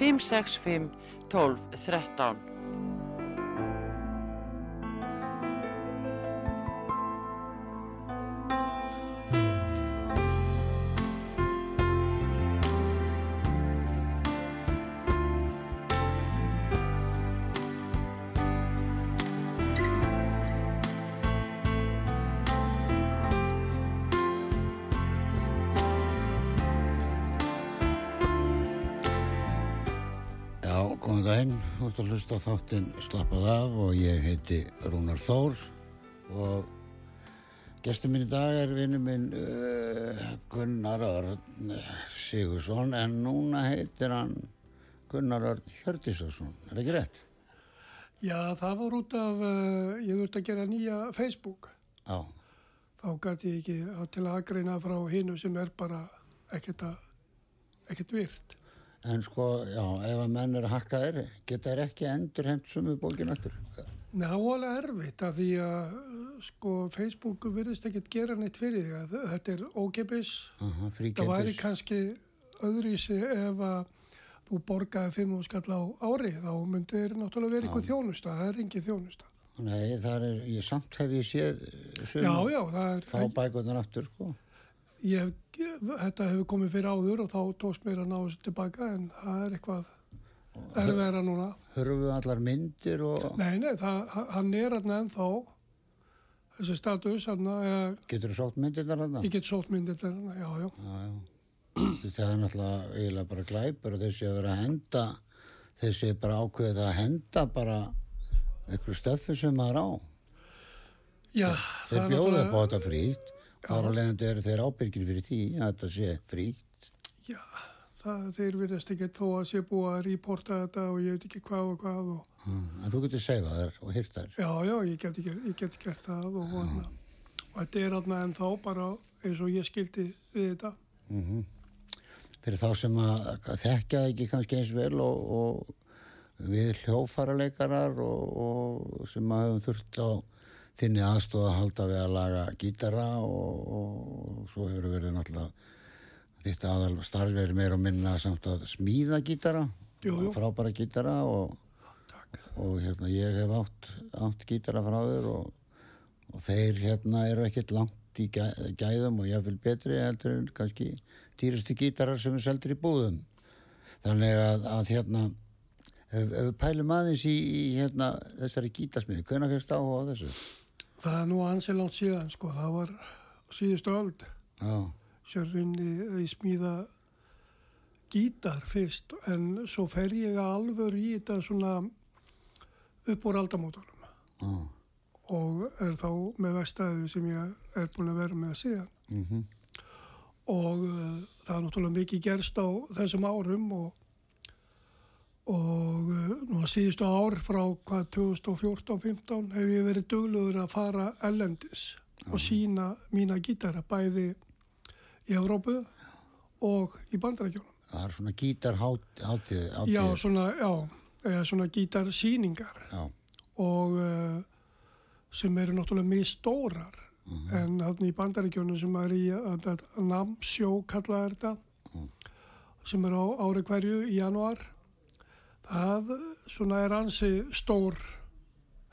565 12 13. hlusta á þáttinn Slappað af og ég heiti Rúnar Þór og gestur minn í dag er vinnu minn uh, Gunnar Örn Sigursson en núna heitir hann Gunnar Örn Hjördísson, er það ekki rétt? Já, það var út af, uh, ég þurfti að gera nýja Facebook. Já, Þá gæti ég ekki til að aðgreina frá hinu sem er bara ekkert, að, ekkert virt. En sko, já, ef að menn er að hakka þér, geta þér ekki endur heimt sumu bókin eftir? Nei, það var alveg erfitt af því að sko Facebook virðist ekkert gera neitt fyrir því að þetta er. Aha, Það væri kannski öðruvísi ef að þú borgaði 5 skall á ári þá myndi þér náttúrulega verið eitthvað þjónusta, það er engin þjónusta. Nei, það er, ég samt hef ég séð sum Já, já, það er, fá bækunar aftur, sko. Ég, þetta hefur komið fyrir áður og þá tókst mér að ná þessu tilbaka en það er eitthvað erfiðara núna. Hörfu allar myndir og Nei, nei, það, hann er hann ennþá þessi status, getur þú sótt myndirnar þarna? ég get sótt myndir til hann, já, já. Já. Það er náttúrulega eiginlega bara glæpur og þessi að vera að henda, þessi er bara ákveðið að henda bara einhverju stöffi sem maður á. Já, Þeir er bjóða upp á þetta frítt, þar á leiðandi eru þeir ábyrgir fyrir því að þetta sé frítt. Já, það, þeir virðast ekki þó að sé búið að reporta þetta og ég veit ekki hvað og hvað og Mm. En þú getur seifað þær og hyrt þær. já, já, ég get, ekki, ég get gert það og, og, og þetta er hann ennþá bara eins og ég skildi við þetta. Mm Fyrir þá sem að að þekkja það ekki kannski eins vel og, og við hljófaraleikarar og, og sem að höfum þurft á þinni aðstóð að halda við að laga gítara og, og svo hefur verið náttúrulega þitt aðal starf verið meira og minna samt að smíða gítara, frábæra gítara og, og hérna ég hef átt, átt gítara frá þér og, og þeir hérna eru ekkert langt í gæ, gæðum og ég vil betri heldur en kannski dýrustu gítarar sem er seldur í búðum. Þannig að, að hérna ef, við pælum aðeins í, í hérna, þessari gítasmiði, hvenær fyrst áhuga á þessu? Það er nú ansið langt síðan, sko, það var síðustu öld, Já, sérfinni í smíða gítar fyrst, en svo fer ég alveg í þetta svona upp úr aldamótunum. Já, og er þá með vestæðu sem ég er búin að vera með síðan. mhm, og uh, það er náttúrulega mikið gerst á þessum árum og, og uh, nú að síðustu ár frá hvað 2014-15 hef ég verið dugluður að fara ellendis og sína mína gítara bæði í Evrópu og í bandarækjunum. það er svona gítarháttið Já, svona, já, svona gítarsýningar. Og uh, sem eru náttúrulega mjög stórar en þannig í bandaríkjónu sem er í að, að, að namsjó kalla er þetta sem er á ári hverju í januar það uh, svona er ansi stór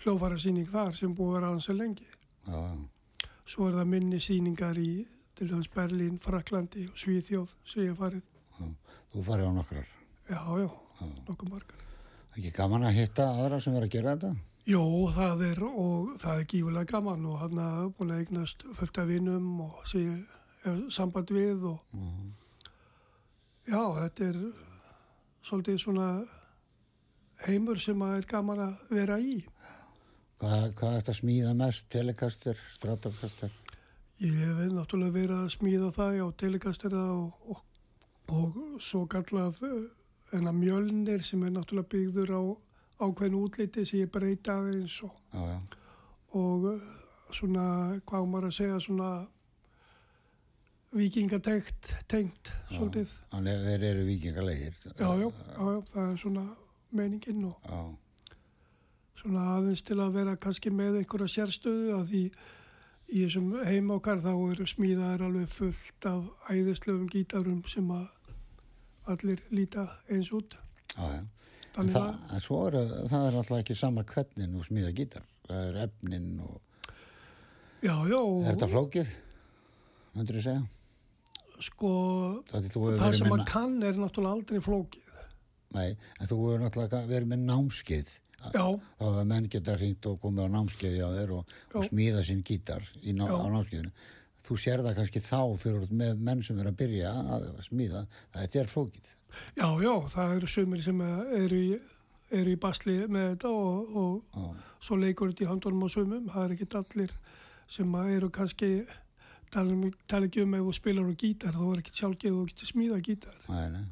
hljófara síning þar sem búið að vera ansi lengi. Já, já. svo er það minni síningar í til dæmis Berlín, Fraklandi og Svíþjóð sem ég farið. Þú farið á nokkrar. Já, já, nokkuð margar. Ekki gaman að hitta aðra sem verður að gera þetta? Jó, það er og það er gífulega gaman og hann er búin að eignast fullt af vinum og sé hef samband við og já, þetta er svolítið svona heimur sem að er gaman að vera í. hvað, hvað er þetta smíða mest, telekaster, strátakaster Ég hef náttúrulega verið að smíða það á telikastera og, og, og svo kallað eh, enna mjölnir sem er náttúrulega byggður á ákveðin útliti sem ég breyta aðeins og, já, já, og uh, svona, hvað maður að segja, svona vikingatengt, tengt, svolítið. þannig að þeir eru vikingalegir Já, já, já, já, það er svona meiningin og já, svona aðeins til að vera kannski með einhverja sérstöðu að því í þessum heim okkar þá eru smíðaðar alveg fullt af æðislefum gítarum sem að allir líta eins út. já. En, það, að, en svo er það er alltaf ekki sama hvernig nú smíða gítar það er efnin og já, já, er þetta flókið myndur þú segja sko það, sem maður kann er náttúrulega aldrei flókið. Nei, en þú hefur náttúrulega verið með námskeið. Já, þá hefur menn geta hringt og komið á námskeiði á þeir og, og smíða sinn gítar ná, á námskeiðinu. Þú sér það kannski þá þegar með menn sem er að byrja að smíða að þetta er flókið. Já, já, það eru sumir sem eru í, eru í basli með þetta og, og já, svo leikur þetta í handunum á sumum. Það er ekki allir sem að eru kannski, tala, um, tala ekki um ef þú spilar á gítar, þá er ekki sjálfgeð og getur smíða gítar. nei, nei.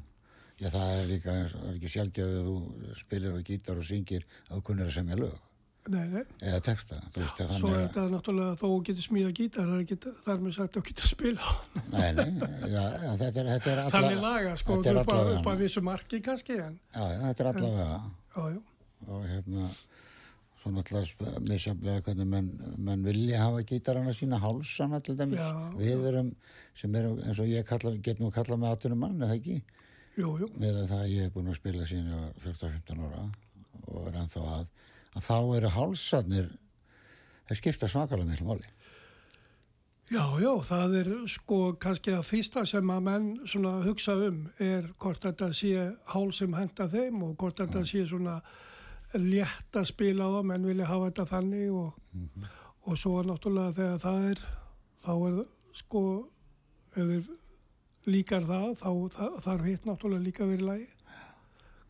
Já, það er líka, það er ekki sjálfgjöf að þú spilir á gítar og syngir að þú kunnir að semja lög Nei, nei. eða texta, þú veist að Svo er þannig að þetta náttúrulega þó þú getur smíða gítar, það er ekki, þar með sagt að þú getur spila. nei, nei, já, já, þetta er, þetta er alla, Þannig laga, sko, þetta er þú upp, að- allavega að vissu marki kannski, en já, já, þetta er allavega já, já, og hérna svo náttúrulega misjaflega hvernig menn, menn vilja hafa gítarana sína dæmis Já. við erum sem erum eins og ég get nú kalla með 18 mann eða ekki jú, jú, með það að ég er búin að spila sín 14-15 ára og er ennþá að að þá eru hálsarnir þeir skipta svakalega miklu máli. Já, já, það er sko kannski að fyrsta sem að menn svona hugsa um er hvort þetta sé hál sem henda þeim og hvort þetta sé svona létt að spila á menn vilja hafa þetta þannig og, og svo náttúrulega þegar það er, þá er sko, ef þeir líkar það, þá það, þarf hitt náttúrulega líka verið lægi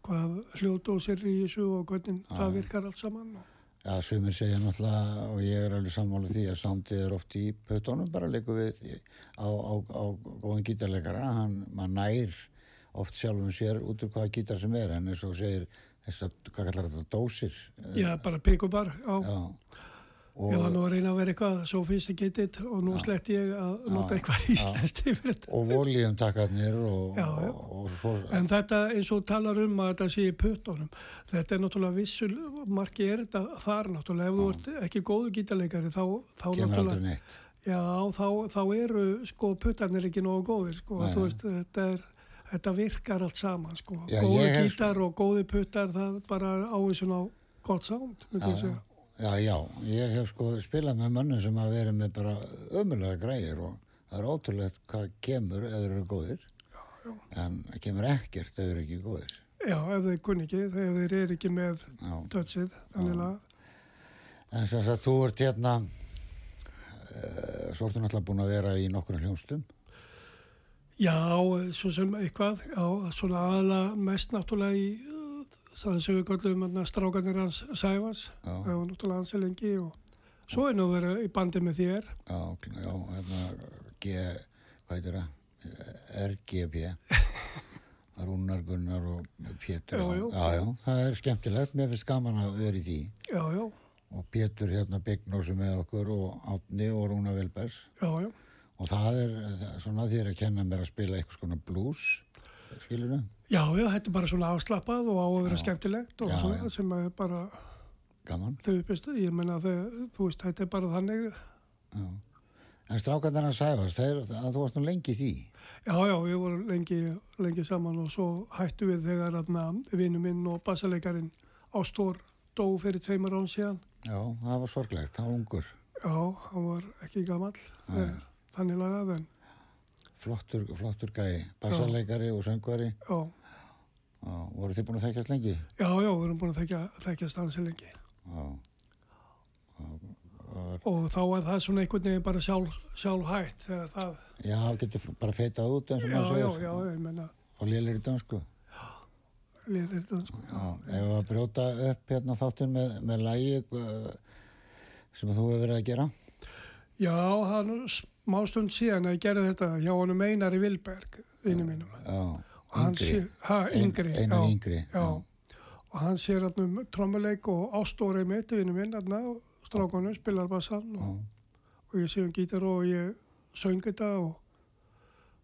hvað hljóðdósir í þessu og hvernig það virkar allt saman Já, sumir segja náttúrulega og ég er alveg sammála því að soundið er oft í pötunum bara leikur við á, á, á góðan gítarleikara. Hann, maður nær oft sjálfum sér út úr hvaða gítar sem er en eins og segir þess að, hvað kallar þetta, dósir? Já, bara pikubar já, Já, ég var og, nú að reyna að vera eitthvað sophisticated og nú slett ég að nota eitthvað íslenskt yfir þetta. Og voljumtakkarnir og, Já, já. og, og svo En þetta eins og talar um að þetta sé í puttunum, þetta er náttúrulega vissul, marki er þetta þar náttúrulega, ef þú ert ekki góðu gítarleikari þá, þá náttúrulega, já, þá, þá eru sko puttarnir ekki nógu góðir, sko, Nei, veist, þetta er, þetta virkar allt saman, sko, Já, góðu ég hef- gítar og góði puttar, það bara ávísun á gott sound, myndi ég Já, segja. Já, já, ég hef sko spilað með mönnum sem hafa verið með bara ömulega græðir og það er ótrúlegt hvað kemur eða þeir eru góðir. Já. en það kemur ekkert eða þeir eru ekki góðir. Já, ef þeir kunni ekki, þegar þeir eru ekki með Já. dödsið, þannig að, En sem sagt, þú ert hérna uh, svo ertu náttúrulega búin að vera í nokkur hljónstum Já, svo sem eitthvað, já, svona aðalega mest náttúrulega í það sem við hérna strákanir hans Sæfars, það var náttúrulega hans lengi og svo er nú verið í bandi með þér, Já, já, hérna G, hvað heitir það? RGB Rúnar Gunnar og Pétur. Já, já. já, það er skemmtilegt, mér finnst gaman að vera í því. Já, já, og Pétur hérna Byggnósi með okkur og Átni og Rúna Vilbergs. Já, já, og það er svona því að kenna mér að spila eitthvað skona blues skilur við, já, já, þetta er bara svona afslappað og á að vera skemmtilegt og Já, svona já. sem er bara gaman. þau uppistu, ég menna þú veist, þetta er bara þannig, já. en strákarnar að sæfast þeir, að þú varst nú lengi því? Já, já, við vorum lengi, lengi saman og svo hættu við þegar vinnu minn og bassaleikarin Ástór dó fyrir tveimur án síðan, já, það var sorglegt, það var ungur. Já, hann var ekki gamall, þegar þannig lagað, en flottur, flottur gæi, bassarleikari og söngvari já, Já, voru þið búin að þekkjast lengi? Já, já, við erum búin að þekja, þekja stansi lengi Já. Já, var, og þá er það svona einhvern veginn bara sjálf, sjálf hægt þegar það, já getur bara feitað út eins og já, maður já, segir. já, ég menna, Og lélir í dansku. lér er þetta sko, Já, ef við að brjóta upp hérna þáttinn með, með lægi sem þú hefur verið að gera. já, það er nú smá stund síðan að ég gerði þetta hjá honum Einari Vilberg, vinnu mínum, Já, og hann sé, ha, yngri, Ein, já, yngri. já, og hann sér hann um trommuleik og ástóri mitt, vinnu minn, hann strákonum, spilar bassan og, og ég sé um gítar og ég söng þetta og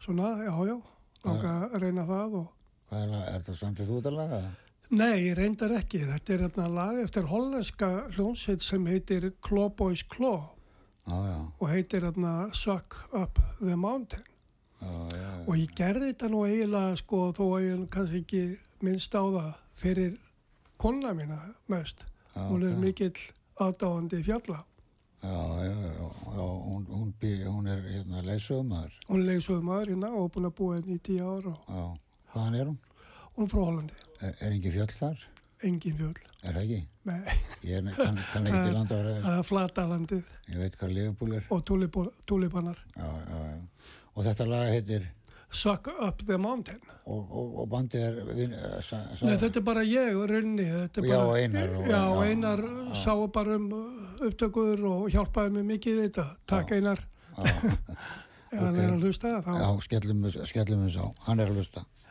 svona, já, já, langa að reyna það og er, er það samt að þú ert að laga það? Nei, ég reyndar ekki. Þetta er hérna lag eftir hollenska hljónsveit sem heitir Claw Boys Claw Já, og heitir hérna Suck Up the Mountain. já, já, já. Og ég gerði þetta nú eiginlega sko þó að ég kannski ekki minnst á það fyrir konna mína mest. Já, Hún er ok. mikill aðdáandi fjalla. Já, já, já, já, hún, hún, bý, hún er hérna leysögumæður. Hún leiðsögum maður hérna og búin að búa hérna í tíu ára Já, hvaðan er hún? hún er frá Hollandi. Er, er ekki fjöll þar? Engin fjöll. Er það ekki? Nei, Ég er, kann, kann ekki til landa að vera, það er flatalandið ég veit hvað Liverpool er. og túlipanar. Já, já, já. Og þetta lag heitir, Suck Up the Mountain. og, og, og bandið er, vin, eh, sa, sa, Nei, þetta er bara ég og Runni. er Já, bara, og Einar og- já, og Einar sáu bara um upptökur og hjálpaði mér mikið í þetta. Takk Einar, já, hann ok. er að hlusta. Þá, já, skellum, við- sá, hann er að hlusta. Feel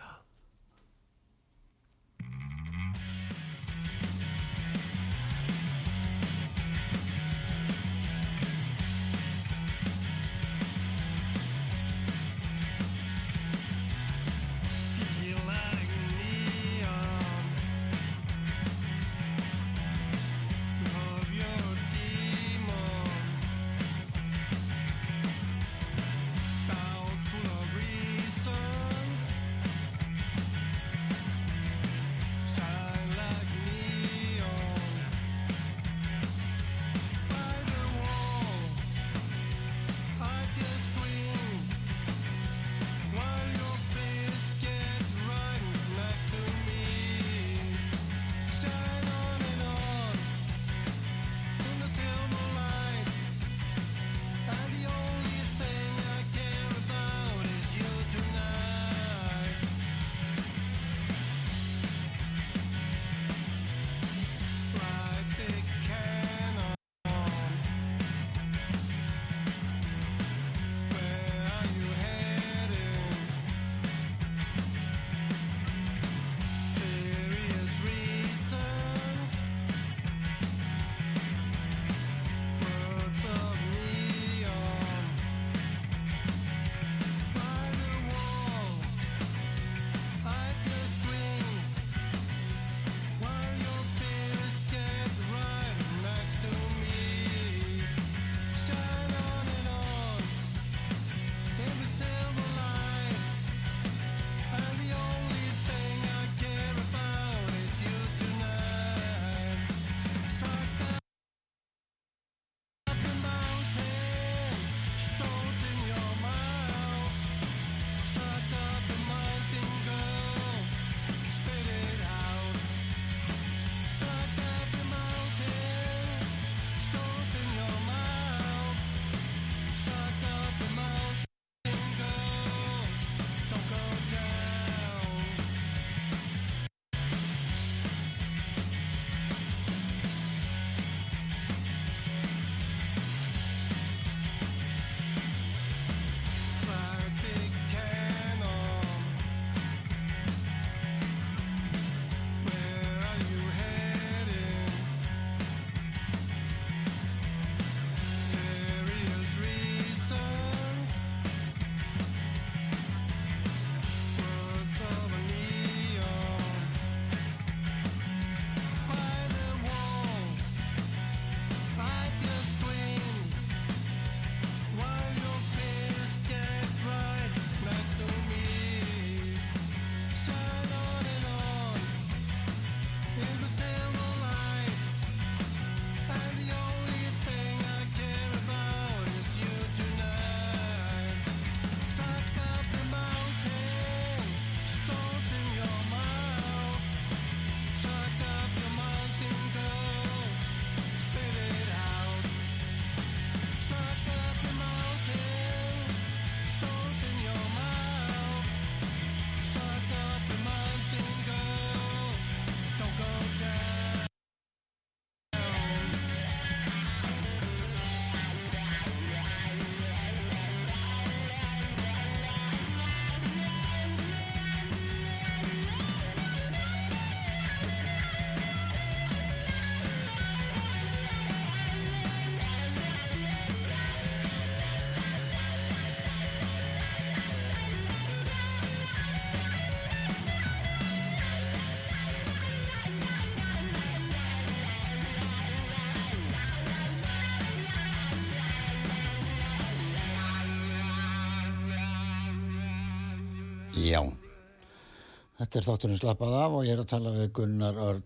þetta er þátturinn slappað af og ég er að tala við Gunnar Örn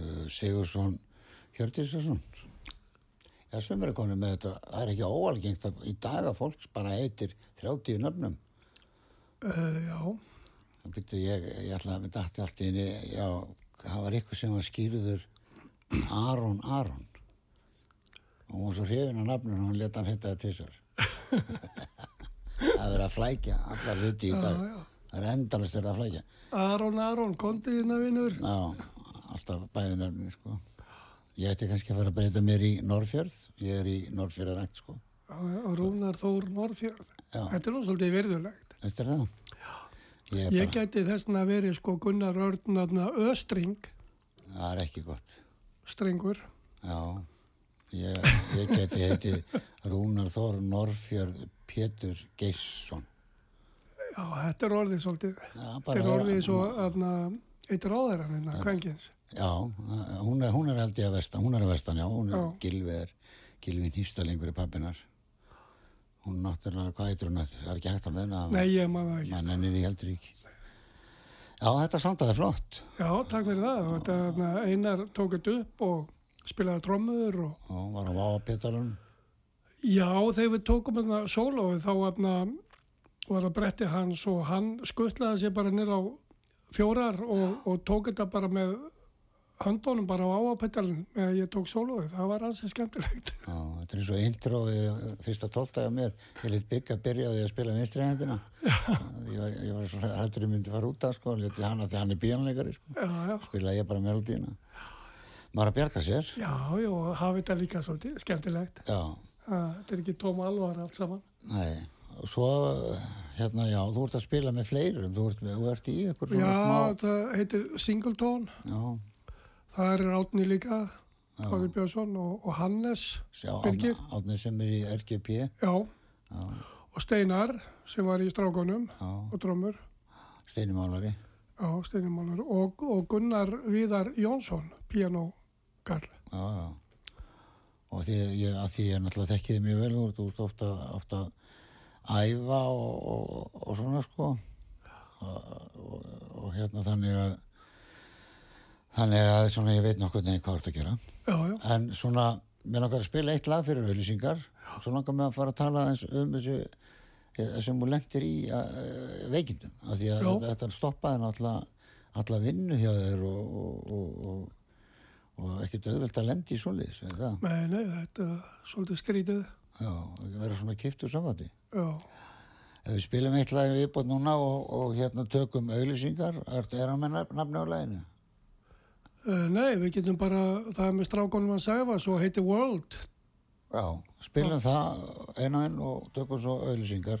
uh, Sigursson Hjördísarsson. Já, sem er konið með þetta, það er ekki óalgengt að í dag að fólks bara heitir 30 nöfnum. Uh, já, Það byrju, ég, ég ætla að við dætti allt í henni, já, það var eitthvað sem var skýrður Aron Aron. Og hún svo hrifin á nafninu og hún leta hann hitta það til sér. það er að flækja allar hluti í já, dag. já. Það er endalist verið að flækja. Aron, Aron, kontið þína vinnur. Já, alltaf bæði nöfni, sko. Ég ætti kannski að fara að breyta mér í Norrfjörð. Ég er í Norrfjörðarækt, sko. Rúnar Þór Norrfjörð. Já. Þetta er nú svolítið virðulegt. Þetta er það. Ég er Ég bara, gæti þessna verið sko Gunnar Örn aðna Östring, það er ekki gott. strengur. Já, ég, ég geti heiti Rúnar Þór Norrfjörð Pétur Geisson. Já, þetta er orðið svolítið. Já, Þetta er orðið svo aðna eitt ráðarann hérna, kvængins. Já, hún er, hún er held ég að vestan, hún er að vestan, já, hún er Já. Gilvi er, Gilvi Nýstalingur er pappinar. Hún náttúrulega, hvað heitir hún, það er ekki hægt að menna Nei, ég maður ekki. mann ennir í heldur ekki. Já, þetta samtaði flott. Já, takk fyrir það. Þetta, einar tók þetta upp og spilaði trommur og Já, var á váapétalunum. Já, þegar við tókum þarna sólóið þá þarna, var það bretti hans og hann skuttlaði sér bara nýr á fjórar og, og tók þetta bara með höndunum bara á áapettalinn með að ég tók sólóið. Það var ansið skemmtilegt. Já, þetta er eins og introið fyrsta tóltaði á mér. Ég lit byggja að byrja á því að spila vinstri hendina. Ég var, ég var svo hættur ég myndi fara út af, sko, liti hann að því hann er bíanleikari, sko. Spilaði ég bara melodíuna. Maður að bjarga sér. Já, já, hafi þetta líka svolítið skemmtilegt. Já, Það þetta er ekki tóma alvar allt saman. nei. Og svo, hérna, já, þú ert að spila með fleirum. Þú ert, með, þú ert í ykkur svona Já, smá... það heitir Singleton. Já, Það er Átni líka, Já. Tóður Björnsson og, og Hannes, sjá, Birgir. átni sem er í RGP. já, Já, og Steinar sem var í strákunum já, og drömmur. steinumálari. Já, Steinimálur og, og Gunnar Viðar Jónsson, pianokall. Já, já. Og því, ég, ég náttúrulega þekki þið mjög vel, ert- þú ert ofta, ofta æfa og, og, og svona sko. Og, og, og hérna þannig að, þannig að svona ég veit nokkuð neginn hvað þú ert að gera. Já, já, En svona, mér langar að spila eitt lag fyrir auðlýsingar. Svo langar mér að fara að tala um þessu sem þú lendir í veikindum. Af því að Já. þetta, stoppaði náttúrulega alla vinnu hjá þér og, og, og, og, og ekkert auðvelt að lendi í það? nei, nei, þetta er svolítið skrítið. Já, ekki vera svona kiptur samvætti. Já, Ef við spilum eitt lag viðbót núna og, og hérna tökum auðlýsingar, er, hann með nafn- nafni á laginu? uh, nei, við getum bara, það er með strákunum að sæfa, svo heitir World. Já, spilum það einu enn og tökum svo auðlýsingar.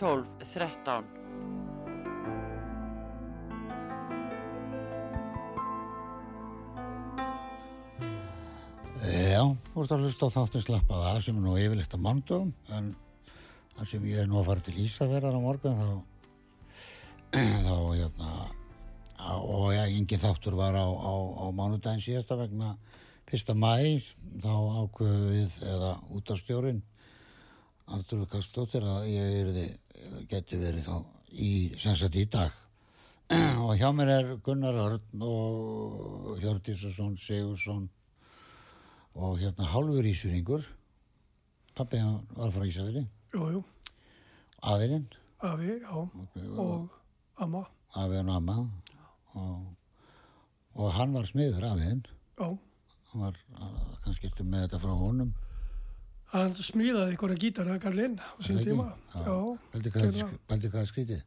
12 13. Já, þú ert að hlusta á þáttinn slappað að sem er nú yfirleitt á mandum en þar sem ég er nú að fara til Ísafjörðar á morgun þá þá hérna og já, engin þáttur var á, á, á mánudaginn síðasta vegna fyrsta mæ þá ákveðu við eða út af stjórin Artur Kastóttir að ég yrði, geti verið þá í, sem sagt í dag. Og hjá mér er Gunnar Örn og Hjördísson Sigursson og hérna hálfur ísfyringur pappi hann var frá Ísafjörði Jú, jú, afiðinn, afi, já, og amma, afiðinn og amma. Og, og hann var smiður afiðinn. Já. hann var kannski eftir með þetta frá honum Hann smíðaði einhverja gítara, Karlinn, á sín ekki? tíma. Pældi hvað, skrítið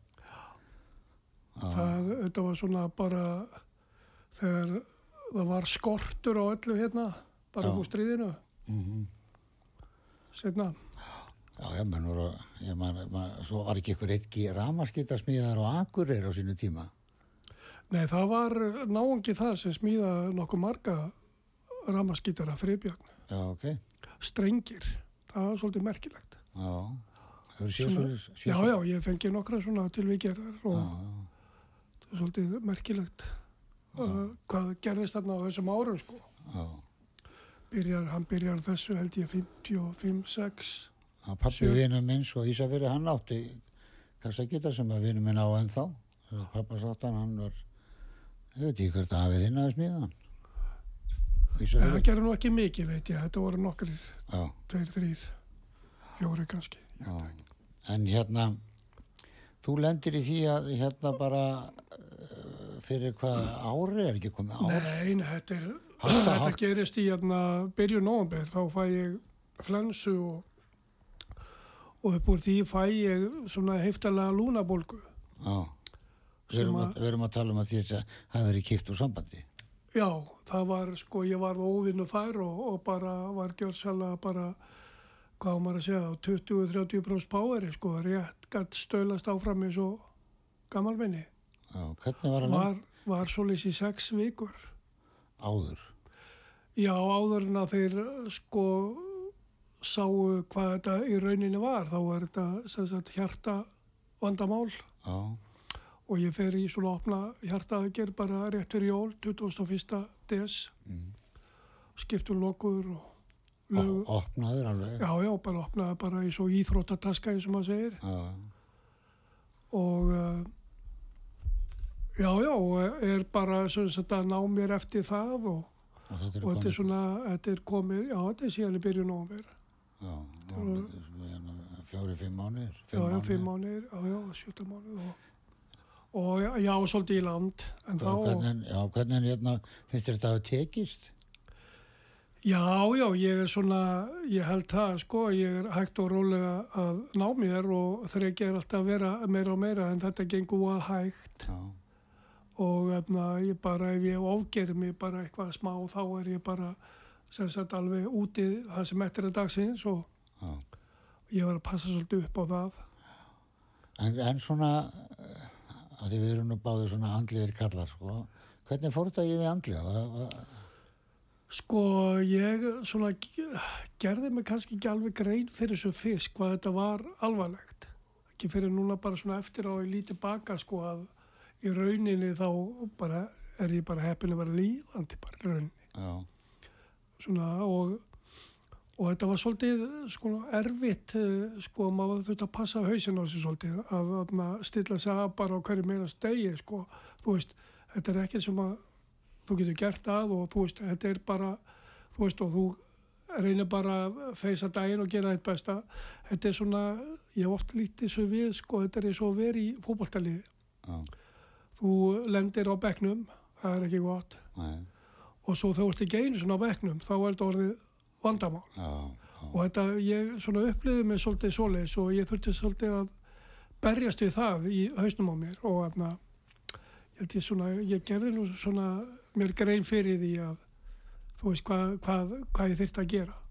það, þetta var svona bara þegar það var skortur á öllu hérna, bara úr stríðinu, mm setna. Já, já, menn voru, ég man, svo var ekki ykkur eitthvað ramaskittasmíðar og akureyr á sínu tíma. Nei, það var náungi það sem smíðaði nokkuð marga ramaskítara friðbjörn. Já, ok. Strengir, það var svolítið merkilegt. Já, Svona- svo, Já, já, ég fengi nokkra svona tilvíkjarar og það er svolítið merkilegt uh, hvað gerðist þarna á þessum árum sko. Já, Byrjar, hann byrjar þessu held ég 55, 6. að pappi Sjö. vinur minn svo Ísafjörði, hann átti kassagita sem að vinur minn á ennþá. Pappa sátt hann, hann var, ég veit ekki hvert að hafið þinn að smíða hann. Það gerði nú ekki mikið veit ég, þetta voru nokkrir, Já, tveir, þrýr, fjóri kannski. já. En hérna, þú lendir í því að hérna bara uh, fyrir hvað ári er ekki komið ár? Nei, nei, þetta er, Halda, þetta halda. gerist í hérna, byrju nóvember, þá fæ ég flensu og, og upp úr því fæ ég svona heftalega lúnabólgu. Já, við erum, að- við erum að tala um að því að það verið kipt úr sambandi. Já, það var sko, ég var óvinnu fær og, og bara var gjörsalega bara, hvað maður að segja, á 20-30% poweri sko, rétt gætt stöðlast áfram eins og gammalminni. Já, hvernig var hann Var, var svoleiðis í sex vikur. áður? Já, áður en að þeir sko sáu hvað þetta í rauninni var, þá var þetta sem sagt hjarta vandamál Já, og ég fer í svona opna hjartaðger bara rétt fyrir jól, 21. des, Mm. skiptum lokur og lög, opnaður alveg. já, já, bara opnaði bara í svo íþróttataska eins og maður segir Já, og uh, já, já, er bara sagt að ná mér eftir það og, og þetta er og þetta er svona, þetta er komið, já, þetta er síðan í byrjun nóvember. Já, já, hérna, fjóri, fimm mánuðir. Já, já, sjötta mánuð og, og já, svolítið í land en þá, hvernig, já, hvernig hérna, finnst þetta að hafa tekist? já, já, ég er svona ég held það, sko, ég er hægt og rólega að ná mér og þreikja er alltaf að vera meira og meira en þetta gengur að hægt Já, og þarna, ég bara, ef ég ofgerir mig bara eitthvað smá, þá er ég bara sem sagt alveg úti það sem eftir að dagsins og já. ég var að passa svolítið upp á það En, en svona, að því við erum nú báðir svona andlegir kallar, sko. Hvernig fór þetta í því va- Sko ég svona ge- gerði mig kannski ekki alveg grein fyrir þessu fisk hvað þetta var alvarlegt. Ekki fyrir núna bara svona eftir á ég lítið baka sko að í rauninni þá bara er ég bara heppin að vera líðandi bara í rauninni. Já, Svona og, og þetta var svolítið sko erfitt eh, sko maður þurfti að passa hausin á sig svolítið að, að stilla sig að bara á hverju meira stegi sko. Þú veist, þetta er ekki sem að þú getur gert að og þú veist, þetta er bara þú veist og þú reyna bara að feysa daginn og gera þetta besta. Þetta er svona, ég hef oft lítið svo við sko, þetta er að vera í fótboltaliði. Já, þú lendir á bekknum það er ekki gott. Nei, og svo þú ert ekki einu svona á bekknum þá er þetta orðið vandamál já, já, og þetta, ég svona upplýði mig svolítið svoleiðis og ég þurfti svolítið að berjast við það í hausnum á mér og þarna ég held ég svona, ég gerði nú svona mér grein fyrir því að þú veist hvað, hvað, hvað ég þyrfti að gera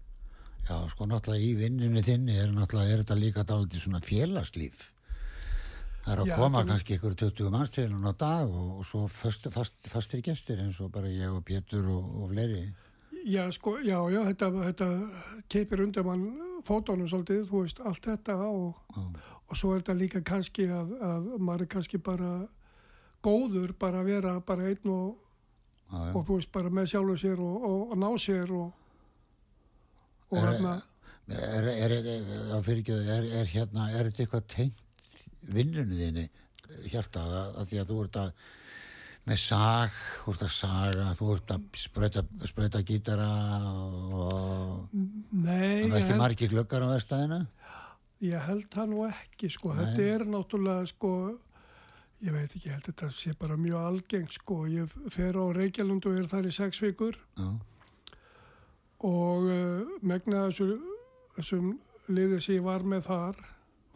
já, sko náttúrulega í vinnunni þinni er náttúrulega, er þetta líka dálítið svona félagslíf. Það er að Já, koma kannski ykkur 20 mannstilun á dag og, og svo fast, fast, fastir gestir eins og bara ég og Pétur og, og fleiri. Já, sko, já, já, þetta, þetta keipir undir mann fótónum svolítið, þú veist, allt þetta og, Já, og svo er þetta líka kannski að, að maður er kannski bara góður bara að vera bara einn og, já. og þú veist bara með sjálfu sér og, og, ná sér og og hérna Er, er, er, er, er, er hérna, er þetta eitthvað tengt vinnunni þinni hjartað að, að því að þú ert að með sag, þú ert að saga, þú ert að sprauta, sprauta gítara og nei, það er ekki held, margi glöggar á vestæðinu. ég held það nú ekki sko, Nei. þetta er náttúrulega sko ég veit ekki, ég held þetta sé bara mjög algeng sko, ég fer á Reykjalund og er þar í sex vikur Já, og uh, megna þessu, þessum liðið sem ég var með þar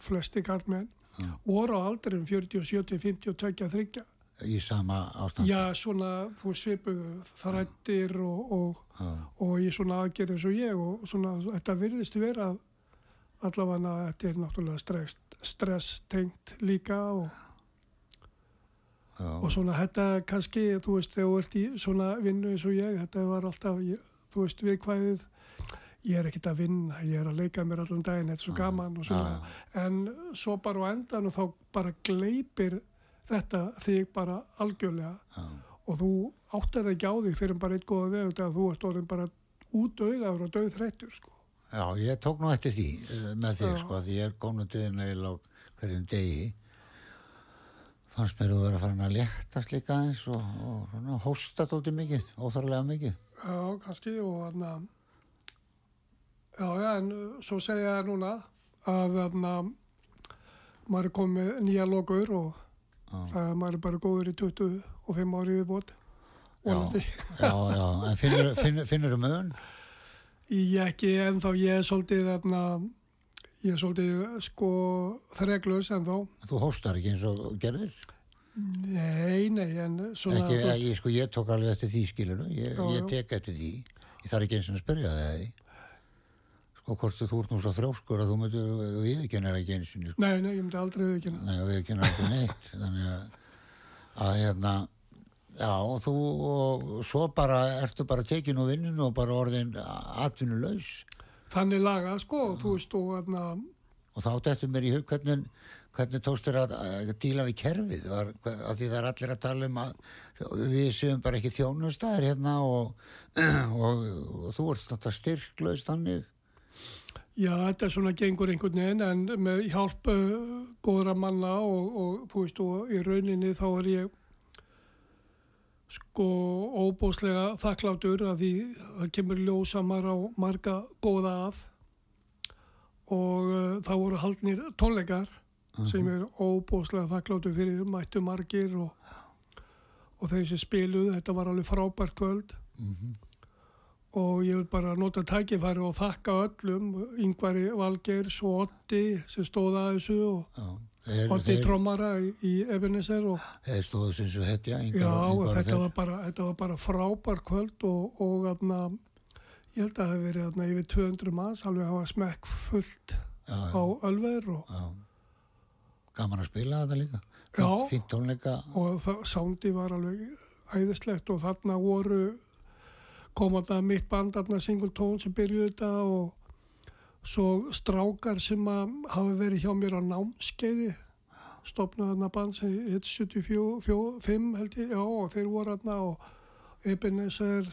flesti kallmenn Já. voru á aldrum 40, 70, 50 og 23 í sama ástand. já, svona, þú svipuðu þrættir og, og, Já, og í svona aðgerð eins og ég og svona, þetta virðist vera allavega að þetta er náttúrulega stress, stress tengt líka og, já, og svona þetta kannski, þú veist, þegar þú ert í svona vinnu eins og ég, þetta var alltaf ég, þú veist, viðkvæðið. Ég er ekkert að vinna, ég er að leika mér allan daginn, þetta er svo gaman og svona. Já, en svo bara á endan og þá bara gleipir þetta þig bara algjörlega já, og þú áttar ekki á því fyrir bara eitt góða veg þegar þú ert orðin bara út auðaður og döð þreyttur sko. já, ég tók nú eftir því eh, með þig, sko, því ég er gónundiðin eða á hverjum degi. Fannst mér þú vera farin að léttast líka eins og, og svona, hósta tóti mikið, óþarlega mikið. Já, kannski og þannig að já, já, en uh, svo segja það núna að þannig að maður er komið nýja lokur og. Það er maður bara góður í 25 ári viðbót vonandi. Já, já, en finnur, finnur, finnur um öðun? Ég ekki ennþá, ég er svolítið þarna, ég er svolítið sko þreglus ennþá. Þú hóstar ekki eins og gerðir? Nei, nei, en svona... Ekki, þú- ég, sko, ég tók alveg eftir því skilur ég, Já, ég já. tek eftir því ég þarf ekki eins og að spyrja það því sko hvort þú ert nú svo þrjóskur að þú mötu viðkennir ekki eins og sko. Nei, nei, ég myndi aldrei viðkynna. nei, viðkennir ekki neitt þannig að, að hérna já, og þú og svo bara ertu bara tekin úr vinninu og bara orðin atvinnulaus Þannig laga, sko, þú veist, og þarna, og þá dettur mér í hug hvernig, hvernig tókst þér að, að díla við kerfið var, að því það er allir að tala um að við séum bara ekki þjónustæðir hérna og, og, og þú ert náttúrulega styrklaus þannig já, þetta er svona gengur einhvern veginn, en með hjálp uh, góðra manna og, og, veist, og í rauninni þá er ég sko óbúslega þakklátur að því það kemur ljósa maður á marga góða að. Og uh, það voru haldnir tónleikar sem er óbúslega þakklátur fyrir mættu margir og, og þeir sem spiluðu, þetta var alveg frábært kvöld. Mhm. Og ég vil bara nota tækifæri og þakka öllum, yngvari Valgeirs og Otti sem stóða að þessu og já, þeir, Otti þeir, trómara í, Ebenezer og þeir stóðu sem svo hetja já, þetta var, bara, þetta var bara frábær kvöld og, og atna, ég held að það hefði verið atna, yfir 200 manns, alveg hafa smekk fullt já, á Ölver og, já. gaman að spila þetta líka Já. tónleika og það, sándi var alveg æðislegt og þarna voru koma það mitt band þarna single tone sem byrjuði þetta og svo strákar sem að hafa verið hjá mér á námskeiði stopnaði þarna band sem heit 75 held ég, já og þeir voru þarna og Ebenezer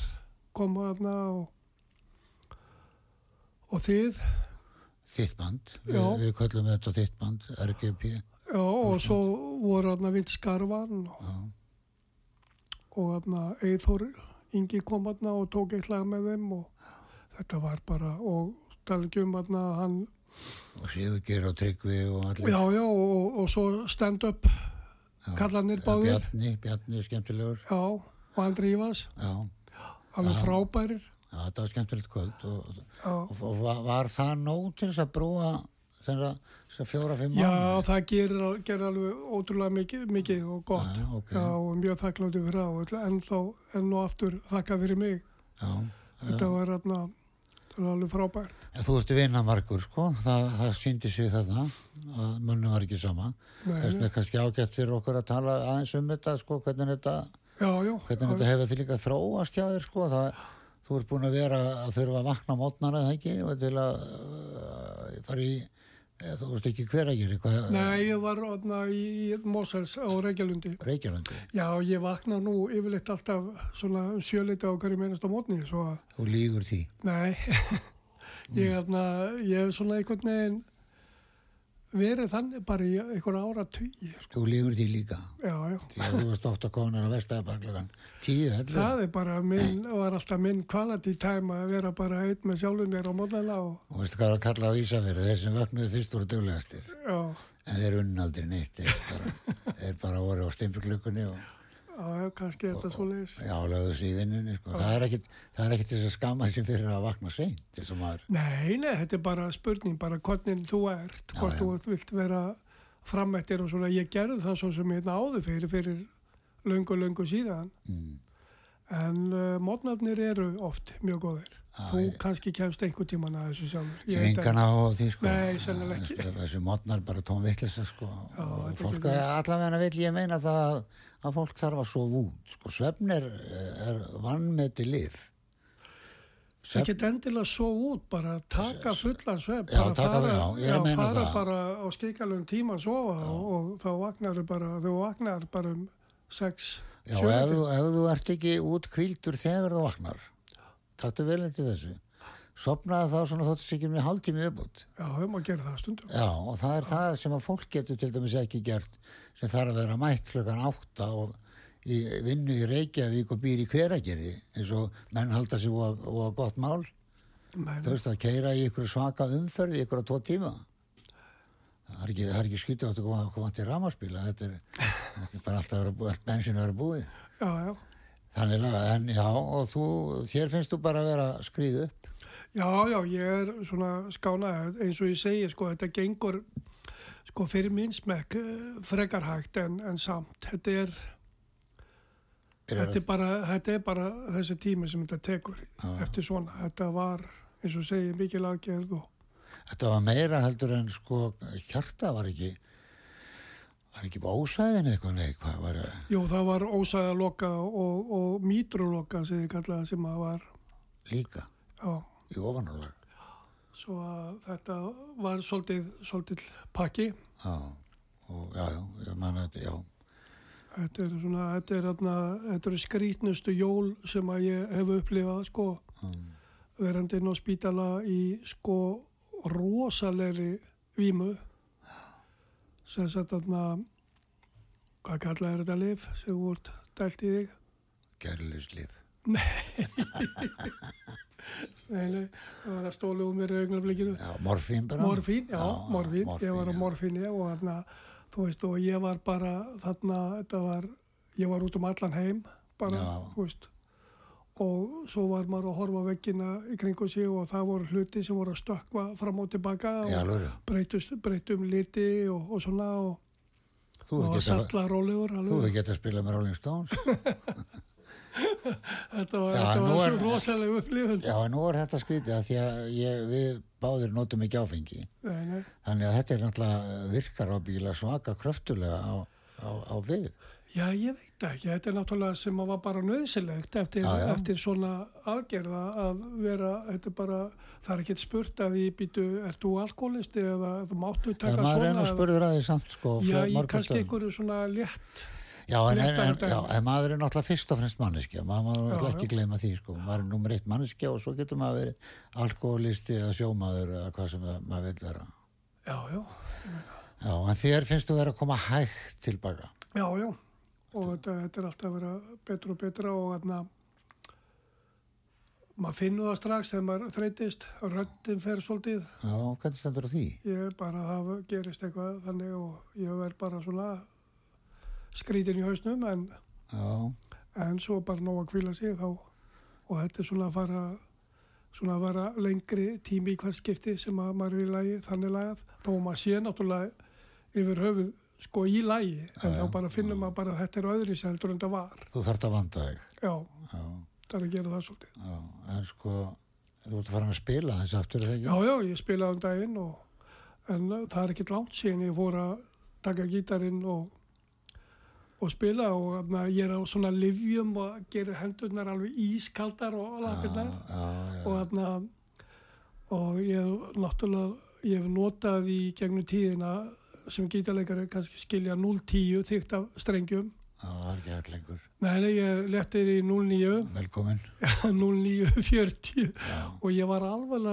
koma þarna og og þið. Þitt band, Já. við köllum þetta þitt band RGP já, og svo voru þarna Vint Skarvan og, og þarna Eithor Ingi kom þarna og tók eitt lag með þeim og þetta var bara, og tala ekki um hann, og Sigurgeir og Tryggvi og allir. Já, já, og, og svo stand-up kallanir báðir, Bjarni, Bjarni skemmtilegur. Já, og Andri Ívas, já, alveg frábærir, já, þetta var skemmtilegt kvöld og, og, og var, var það nóg til þess að brúa þeirra þessar fjóra-fimm Já, mánuði? það gerir, gerir alveg ótrúlega mikið, mikið og gott. Já, ok. Já, og mjög þakkláttu fyrir það og enn þá, enn og aftur þakka fyrir mig. Já, Þetta var hérna, alveg frábært. En þú ert vinnamarkur sko, það, það síndi sig þetta að mönnum var ekki sama. Þess vegna kannski ágætt fyrir okkur að tala aðeins um þetta sko, hvernig þetta, Já, já. hvernig þetta hefur því líka þróast hjá þér sko. Það, þú ert búin að vera að þurfa að vakna mótnar eða ekki og til að uh, fara í, eða, þú veist ekki hver að gera eitthvað Nei, ég var hérna í, í Mósels á Reykjalundi. Reykjalundi. Já, ég vakna nú yfirleitt alltaf svona um sjöleita á hverju meinast á mótni, Þú lígur því. nei, ég, hérna, ég hef svona einhvern veginn verið þannig bara í einhverja ára tugi, sko. Þú lígur því líka. Já, já. Þú varst ofta konar á vestæðabarklugan. Tíu, heldur. Það er bara minn, var alltaf minn quality time að vera bara einn með sjálfum mér á mótnæla og, Þú veist hvað er að kalla á Ísafjörðu, þeir sem vöknuðu fyrst voru duglegastir. já, En þeir unn aldrei neitt, þeir bara, þeir bara voru á stimpurklukkunni og já, já, kannski er þetta svo leiðis. já, lögðu sig í vinnunni, sko. Það er ekkit, það er ekkit þess að skama sér fyrir að vakna seint, þess að maður, Nei, nei, þetta er bara spurning, bara hvernig þú ert, hvort já. þú vilt vera framættir og svona, ég gerði það svo sem hérna áður fyrir, fyrir löngu, löngu síðan, mm, en uh, mótnarnir eru oft mjög góðir. Já, þú ég- kannski kemst einhver tíman að þessu sjálfur. ég veit engan á því, sko. Nei, ekki. Þessi- Þessi mótnar bara tóm vittlisa, sko. Já, og fólk, getur- allavega vil ég meina það að, að fólk þarf að sofa út, sko. Svefn er, er vannmeti lif. Það get endilega svo út, bara taka fullan svepp, Já, bara fara, já, að meina fara bara á skikalum tíma að sofa og, og þá vaknar bara, þú vaknar bara um sex, Já, ef, þú- ef þú ert ekki út kvildur þegar þú vaknar, taktu vel eftir þessu. Sopnaði þá svona þóttis ekki með hálftími uppbútt. Já, við má gera það stundum. Já, og það er það sem að fólk getur til dæmis ekki gert sem þarf að vera mætt klukkan átta og í vinnu í Reykjavík og býr í hveragerði eins og menn halda sér og, og gott mál. Nei, Þú veist að keira í ykkur svaka umferð í ykkur á tvo tíma. Það er ekki, ekki skytið átt að koma, koma til ramaspíla. Þetta er, þetta er bara alltaf búið, allt bensin að vera búið. já, já. Þannig að, en já, og þú, þér finnst þú bara að vera að skrýða upp. Já, já, ég er svona skánað eins og ég segi, sko, þetta gengur sko fyrir minn smekk eh, frekar hægt en, en samt þetta er, þetta er bara þetta er bara þessi tími sem þetta tekur Já. eftir svona, þetta var eins og ég segi mikil aðgerð og Þetta var meira heldur en sko hjarta var ekki var ekki bósæðin eitthvað nei, hvað var jú, það var ósæðaloka og, og mítroloka sem ég kallaði sem að var Líka já, í ofanálag. svo að þetta var svolítið, svolítið pakki Já, og já, já, ég man þetta, já. Þetta er svona, þetta er, þarna, þetta er skrítnustu jól sem að ég hef upplifað sko, Mm. verandi inn á spítala í sko rosalegri vímu sem sagt þarna hvað kallaði þetta lif sem voru dælt í þig Gerlislif. nei, nei, það var að stóla úr mér í augnablikinu Já, morfín bara. morfín, já, morfín, ég var á já. morfíni og þarna, þú veist, og ég var bara þarna, þetta var ég var út um allan heim bara, Já. þú veist og svo var maður að horfa veggina í kringum sig og það voru hluti sem voru að stökkva fram og tilbaka og breytum liti og, og svona og og hefur getað salla rólegur þú hefur getað að spila með Rolling Stones. þetta var, Já, þetta var svo rosalega upplifun já, en nú er þetta skrítið að því að ég, við báðir notum ekki áfengi. nei, nei. Þannig að þetta er náttúrulega virkar á bíla svaka kröftulega á, á, á þig. Já, ég veit ekki, þetta er náttúrulega sem að var bara nöðsilegt eftir, Já, já. eftir svona aðgerða að vera, þetta er bara, það er ekkert spurt að því býtu, ert þú alkoholisti eða þú máttu taka er svona? nú eða- spurður að því samt sko. Já, mörgum kannski einhverju svona létt, Já, en, en, en, já, en maður er náttúrulega fyrst og fremst manneskja, maður má náttúrulega ekki gleyma því, sko, maður er nummer eitt manneskja og svo getur maður verið alkoholisti eða sjómaður eða hvað sem það, maður vil vera. já, já, Já, en þér finnst þú vera að koma hægt tilbaka. já, já, og þetta, þetta er alltaf að vera betra og betra og þarna, maður finnur það strax þegar maður þreytist, röddin fer svolítið, Já, hvernig stendur því? ég bara það gerist eitthvað þannig og ég verð bara svona skrítin í hausnum en, en svo bara nóg að kvíla sig þá. Og þetta er svona að fara svona að vera lengri tími í hvers skipti sem að maður er í lagi þannig lagað, að maður sé náttúrulega yfir höfuð sko í lagi en Já, þá bara finnum maður bara að þetta er öðri heldur en það var, þú þarft að vanda þig. já, Já, það er að gera það svolítið. Já, en sko, þú ert að fara að spila þess aftur, ekki? Já, já, ég spilaði um daginn og, en uh, það er ekkert langt síðan ég fór að taka gítarinn og, og spila og þarna, ég er á svona livjum og gerir hendurnar alveg ískaldar og já, og þarna og ég náttúrulega ég hef notað í gegnum tíðina sem gítarleikari kannski skilja 0-10 þygt af strengjum já, það er ekki hægt lengur. Nei, nei, ég lettir í 0-9 Velkomin. 0-9-40 Já, og ég var alveg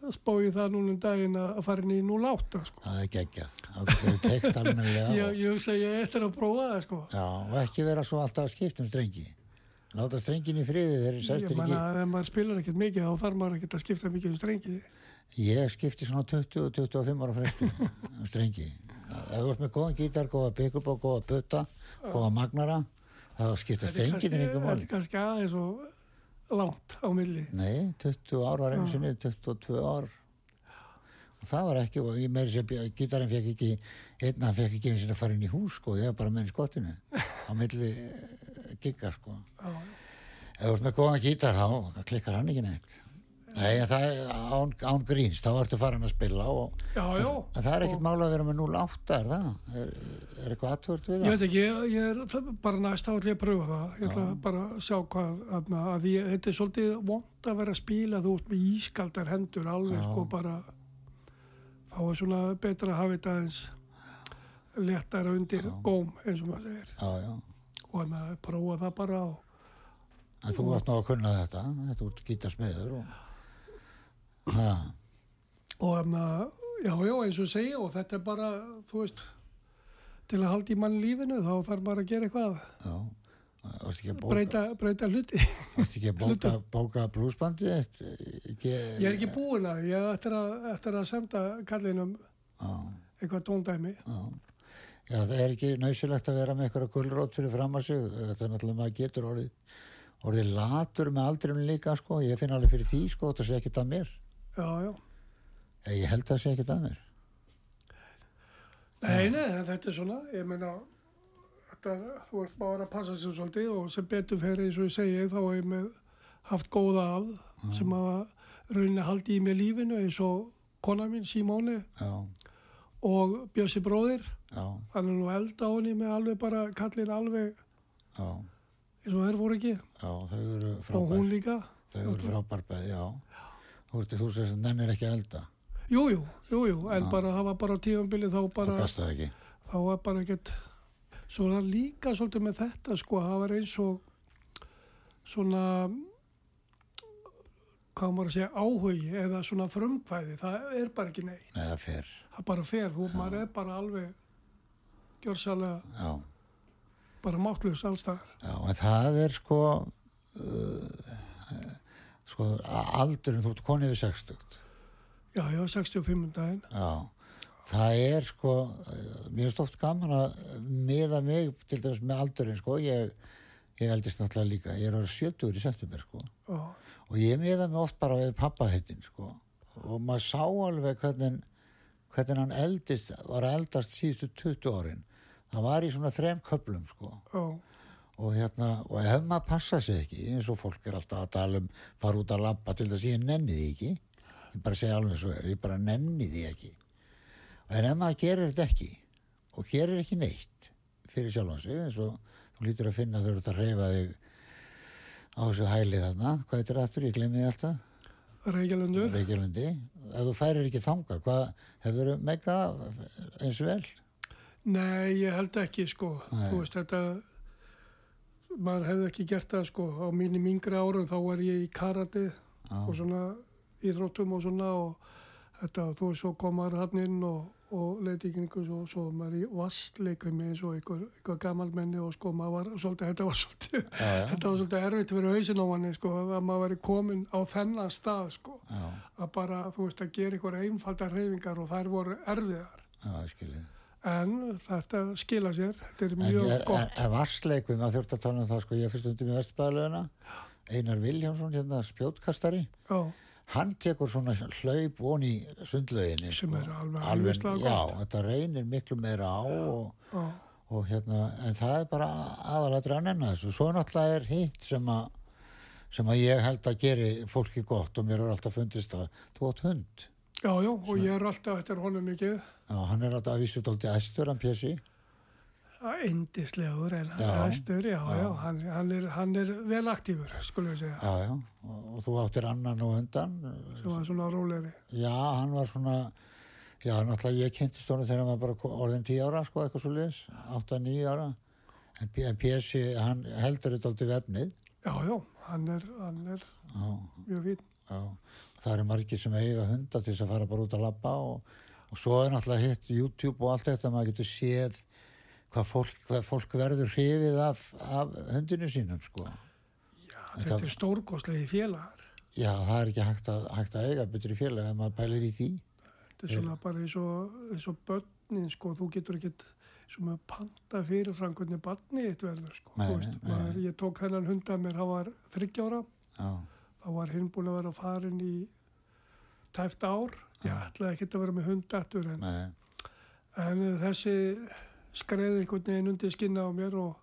í það núna um daginn að fara inn í 0-8 sko. það er geggjað. Það getur við teikt almennilega. ég, ég hugsa ég eftir að prófa það sko. Já, og ekki vera svo alltaf að skipta um strengi. Láta strengin í friði þegar ég sestir menna ekki. ef maður spilar ekkert mikið þá þarf maður ekkert að skipta mikið um strengi Ég skipti svona 20-25 ára fresti um strengi. Ef þú ert með góðan gítar, góða byggup og góða putta, góða magnara, þá skipta Þetta er kannski- strengin einhver þetta máli. er kannski aðeins og langt á milli Nei, 20 ár var einu sinni, 22 ár. Og það var ekki, og ég meiri sér, gítarinn fekk ekki, einn hann fekk ekki einu sinni að fara inn í hús, sko, ég var bara með henni skottinu, á milli eh, gigga, sko. Ef þú ert með góðan gítar þá klikkar hann ekki neitt. Nei, það er án, án gríns, þá ertu farin að spila og já, já. en það er ekkert mála að vera með 0,8 er það? Er, er eitthvað aðtvört við Ég það? veit ekki, ég, ég er það- bara næst á allir að pröfa það. Ég ætla bara að sjá hvað, aðna, að ég, þetta er svolítið vond að vera að spila þú ert með ískaldar hendur alveg Já. sko bara, þá er svona betra að hafa þetta aðeins léttara undir góm eins og maður segir. Já, já. Og hann að prófa það bara og En þú átt nú að kunna þetta, þetta út gítarsmiður og... Ha, og hann að, já, já, eins og segja og þetta er bara, þú veist, til að halda í mann lífinu þá þarf bara að gera eitthvað, já. Ekki bóka, breyta, breyta hluti. varst ekki að bóka, bóka blúsbandið þitt? Ekki, Ég er ekki búinn að, ég er eftir að, eftir að senda kallinum Já, eitthvað tóndæmi. já. Það er ekki nöysilegt að vera með eitthvað gullrót fyrir fram að sig. Þetta er náttúrulega maður getur orðið, orðið latur með aldrinum líka, sko. Ég finn alveg fyrir því, sko, þetta sé ekkert að mér. Já, já. Eh, Ég held að það sé ekkert að mér. Nei, nei, þetta er svona, ég meina, þetta, þú ert bara að passa sig svolítið og sem betur fer eins og ég segi þá hef ég með haft góða að sem að rauninni haldi í mér lífinu eins og kona mín Simóni Já, og Bjössi bróðir, já, hann er nú eld á henni með alveg bara kallin alveg já, eins og þær voru ekki já, þau eru og frábær. hún líka. Þau eru frábær já. Þú veist, þú sést að nennir ekki að elda. Jú, jú, jú, en bara það var bara á tífambili þá bara, það ekki. þá var bara ekkert, svo er það líka svolítið með þetta sko, það var eins og svona, hvað maður að segja, áhugi eða svona frumkvæði, það er bara ekki neitt, Nei, það fer. það bara fer, þú, maður er bara alveg gjörsalega Já, bara máttlaus allstaðar. já, en það er sko, uh, sko, aldurinn, þú ert konið við 60. Já, var 65 um daginn, Já, það er sko, mér finnst oft gaman að miða mig til dæmis með aldurinn, sko, ég, ég eldist náttúrulega líka, ég er ára 70 í september, sko. og og ég miða mig oft bara við pappaheitin sko. og maður sá alveg hvernig, hvernig hann eldist var eldast síðustu 20 árin það var í svona þrem köplum sko. og og hérna og ef maður passa sig ekki eins og fólk er alltaf að tala um fara út að labba til þess að ég nenni því ekki. Ég bara segja alveg svo er, ég bara nenni því ekki. En ef maður gerir þetta ekki og gerir ekki neitt fyrir sjálfan sig eins og þú lítur að finna þau eru að reyfa þig á þessu hæli þarna hvað er þetta aftur, ég glemði alltaf. Reykjalundur, Reykjalundi, ef þú færir ekki þanga hvað, hefur þau megað eins vel? nei, ég held ekki sko, Nei. þú veist þetta, maður hefði ekki gert það sko, á mínum yngri árum þá var ég í karate Já, og svona íþróttum og svona og þetta, þú veist, svo kom maður hann inn og, og leiti í kringu svo, svo var maður í vastleikum eins og einhver, einhver gamalmenni og sko maður var svolítið, þetta var svolítið, Já, já. þetta var svolítið erfitt fyrir hausin á manni sko að maður væri komin á þennan stað sko. Já, að bara þú veist að gera einhver einfaldar reyfingar og þær voru erfiðar. Já, skiljið. En þetta skila sér, þetta er En mjög ég- gott. en- en vassleikum, að þurft að tala um það, sko, ég fyrst undir með vestbæðalöðuna, Einar Viljámsson, hérna spjótkastari, Já, hann tekur svona hlaup von í sundlöginni. Sem er alveg alveg, Já, þetta reynir miklu meira á og, já, og hérna, en það er bara aðalatri að nenna þessu. Svo náttúrulega er hitt sem að sem að ég held að geri fólki gott og mér er alltaf fundist að þú átt hund. Já, já, og ég er alltaf eftir honum mikið. Já, hann er alltaf að vísu dólti æstur, hann Pési. Indislegur en hann Já. er æstur, já, já, Já. hann, hann, er, hann er vel aktífur, skulum við segja, Já, já, og, og þú áttir annan og undan. sem var svona rólegri. Já, hann var svona, já, náttúrulega ég kynntist honum þegar hann var bara orðin 10 ára, sko, eitthvað svo liðs, 8-9 ára. En Pési, hann heldur þetta alltaf vefnið. Já, já, hann er, hann er Já, mjög fín. já. Það eru margir sem eiga hunda til þess að fara bara út að labba og, og svo er náttúrulega hitt YouTube og allt þetta, maður getur séð hvað fólk, hvað fólk verður hrifið af, af hundinu sínum, sko. Já, Þetta- þetta er stórgóðslegi félagar. Já, það er ekki hægt að, hægt að eiga betri félag ef maður pælir í því. Þetta er svona bara eins og, eins og börnin, sko, þú getur ekkert sem að panta fyrirfram hvernig barni eitt verður, sko. Nei, veist, nei, maður, ég tók hennan hunda mér, hann var þryggjára, Já, þá var hinn búin að vera farin í tæft ár. Ég ætlaði ekkert að vera með hund eftir, en, en þessi skreiði einhvern veginn undir skinna á mér og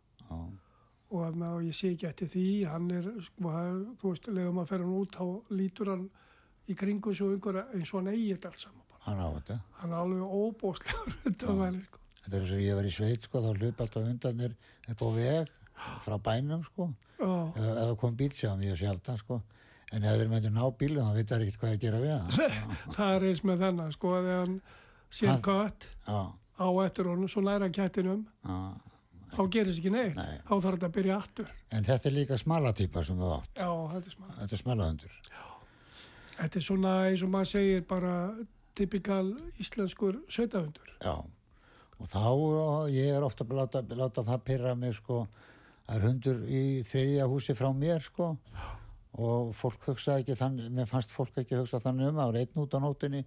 og, þarna, og ég sé ekki eftir því. Hann er, sko, hann- þú veist, legum að fer hann út þá lítur hann í kringu svo einhverja eins og hann eigi þetta allt saman hann á þetta. hann er alveg var, sko. Þetta er þess að ég var í sveit sko, þá hlup alltaf hundarnir upp á veg frá bænum sko, eða kom bíl sjá mjög sjaldan sko, en ef þeir myndir ná bílum þá veit það ekkert hvað að gera við hann. sko. það er eins með þennan sko, að þegar hann sér kött Já, á eftir honum, svo næra kettinum já. þá gerist ekki neitt, Nei. þá þarf þetta að byrja aftur En þetta er líka smalatýpa sem þú átt. já, þetta er smá Þetta er smalahundur. þetta er svona eins og maður segir bara typikal íslenskur sveitahundur Já. Og þá, ég er ofta að láta, láta það pyrra mig sko, það er hundur í þriðja húsi frá mér sko, og fólk hugsa ekki þannig, mér fannst fólk ekki hugsa þannig um, það var einn út á nótinni,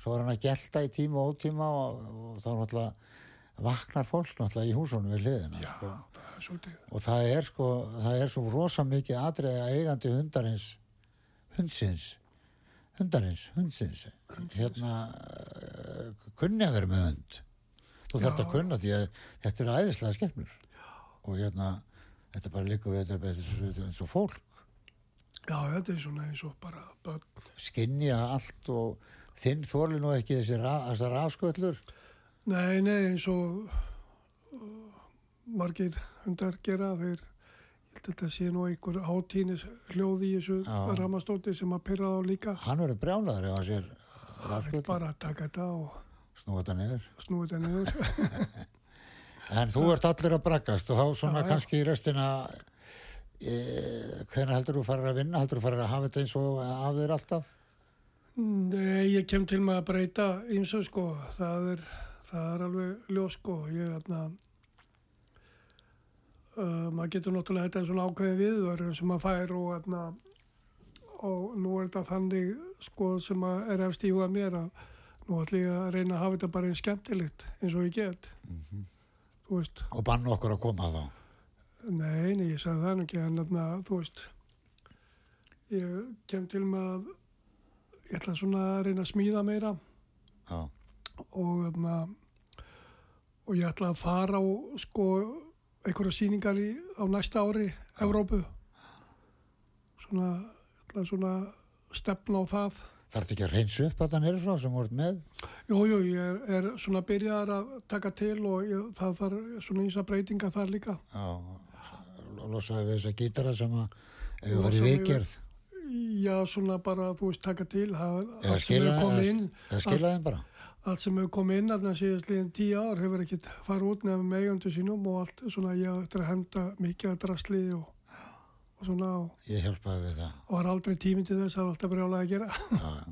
svo var hann að gelta í tíma og ótíma og, og þá náttúrulega vaknar fólk náttúrulega í húsunum við hliðina já, sko. það og það er sko, það er svo rosa mikið atriði að eigandi hundarins hundsins hundarins, hundsins hérna uh, kunni að vera með hund. Þú þarft að kunna því að þetta eru æðislega skemmur og hérna þetta bara líka við þetta og- eins og fólk já, þetta er svona eins og bara börn skinja allt og þinn þóli nú ekki þessi ra, þessar afsköllur Nei, nei, eins og uh, margir hundar gera, þeir, ég held að þetta sé nú einhver hátínis hljóð í þessu Já. ramastóti sem að pyrra þá líka. hann verður brjálaður ef hann sér Það er rafsköllur, bara taka þetta og snúa þetta niður snúa þetta niður. En þú ert allir að braggast og þá svona Já, já. kannski í restina e, hvenær heldur þú farir að vinna? Heldur þú farir að hafa þetta eins og af þér alltaf? Nei, ég kem til með að breyta eins og sko, það er, það er alveg ljós sko, ég er þarna, uh, maður getur náttúrulega þetta er svona ákveðin viðvörun sem maður fær og þarna, og nú er þetta þannig sko sem er efst í huga mér að nú ætlum ég að reyna að hafa þetta bara eins skemmtilegt eins og ég get, þú veist, og banna okkur að koma þá nei, nei, ég sagði það nú ekki, en þarna, þú veist, ég kem til með að ég ætla svona að reyna að smíða meira. Já, og, þarna, og ég ætla að fara á sko einhverja sýningar í, á næsta ári Evrópu. Svona, ég ætla svona að stefna á það. Þarf ekki að reynsa upp að það nýrið frá sem voruð með? Jú, jú, ég er, er svona byrjaðar að taka til og ég, það þarf svona ísa breytinga þar líka. Já, losaði við þessa gítara sem að ef Losa var í við- veikjörð Já, svona bara, þú veist, taka til eða allt sem skila hefur komið inn. eða skila þeim bara. Allt sem hefur komið inn að síðast líðin tíu ár hefur ekkit farið út nefnum með eigandu sínum og allt svona ég eftir að henda mikið að drasli og, og svona og ég hjálpaði við það. og var aldrei tíminn til þess að það var alltaf brjálega að gera.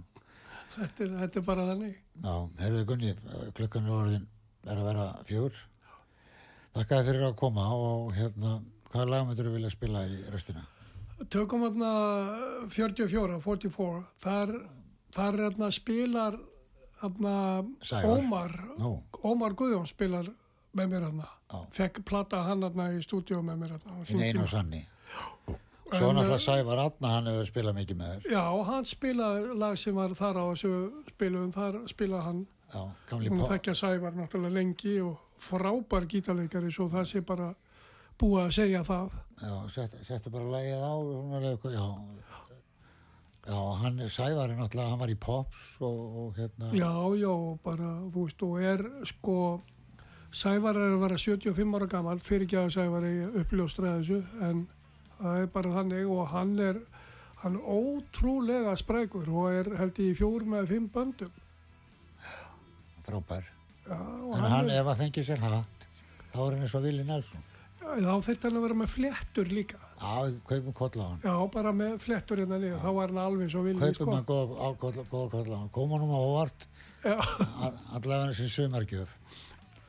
Þetta er, þetta er bara þannig. Já, heyrðu Gunni, klukkan er orðin er að vera fjör. Þakka þér fyrir að koma og hérna, hvaða lag myndur þú vilja spila í restina? Tökum hérna 44, 44, þar, þar hérna spilar hérna. Ómar, Nú, Ómar Guðjón spilar með mér hérna. Já. Fekk plata hann hérna í stúdíu með mér hérna. á hinn sínum einu tíma. og sanni. Svo náttúrulega Sævar Adna, hann hefur spilað mikið með þér. Já, hann spilaði lag sem var þar á þessu spilum, þar spilaði hann. Já, Hún þekkja Sævar náttúrulega lengi og frábær gítarleikari svo það sé bara búið að segja það. Já, settu set bara lagið á, já. Já, hann, Sævar er náttúrulega, hann var í Pops og, og hérna. Já, já, bara, þú veist, og er sko, Sævar er að vera 75 ára gammal, fyrir ekki að Sævar er uppljóstrað þessu, en það er bara þannig og hann er, hann er ótrúlega sprækur og er held í fjór með fimm böndum. Frábær. En hann, hann, er, ef að fengið sér hatt, þá er hann eins og Vili Nelson. Þá þurfti hann að vera með flettur líka. Já, kaupum koll á hann. Já, bara með flettur hérna niður, þá var hann alveg svo vilni, Kaupum sko. hann góða á- koll góða koll á hann. Koma hann á óvart, allavega sem sumargjöf.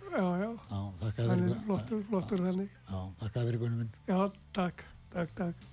já, já, hann er flottur, flottur þannig. já, þakka fyrir gunnum minn. Já, takk, takk, takk.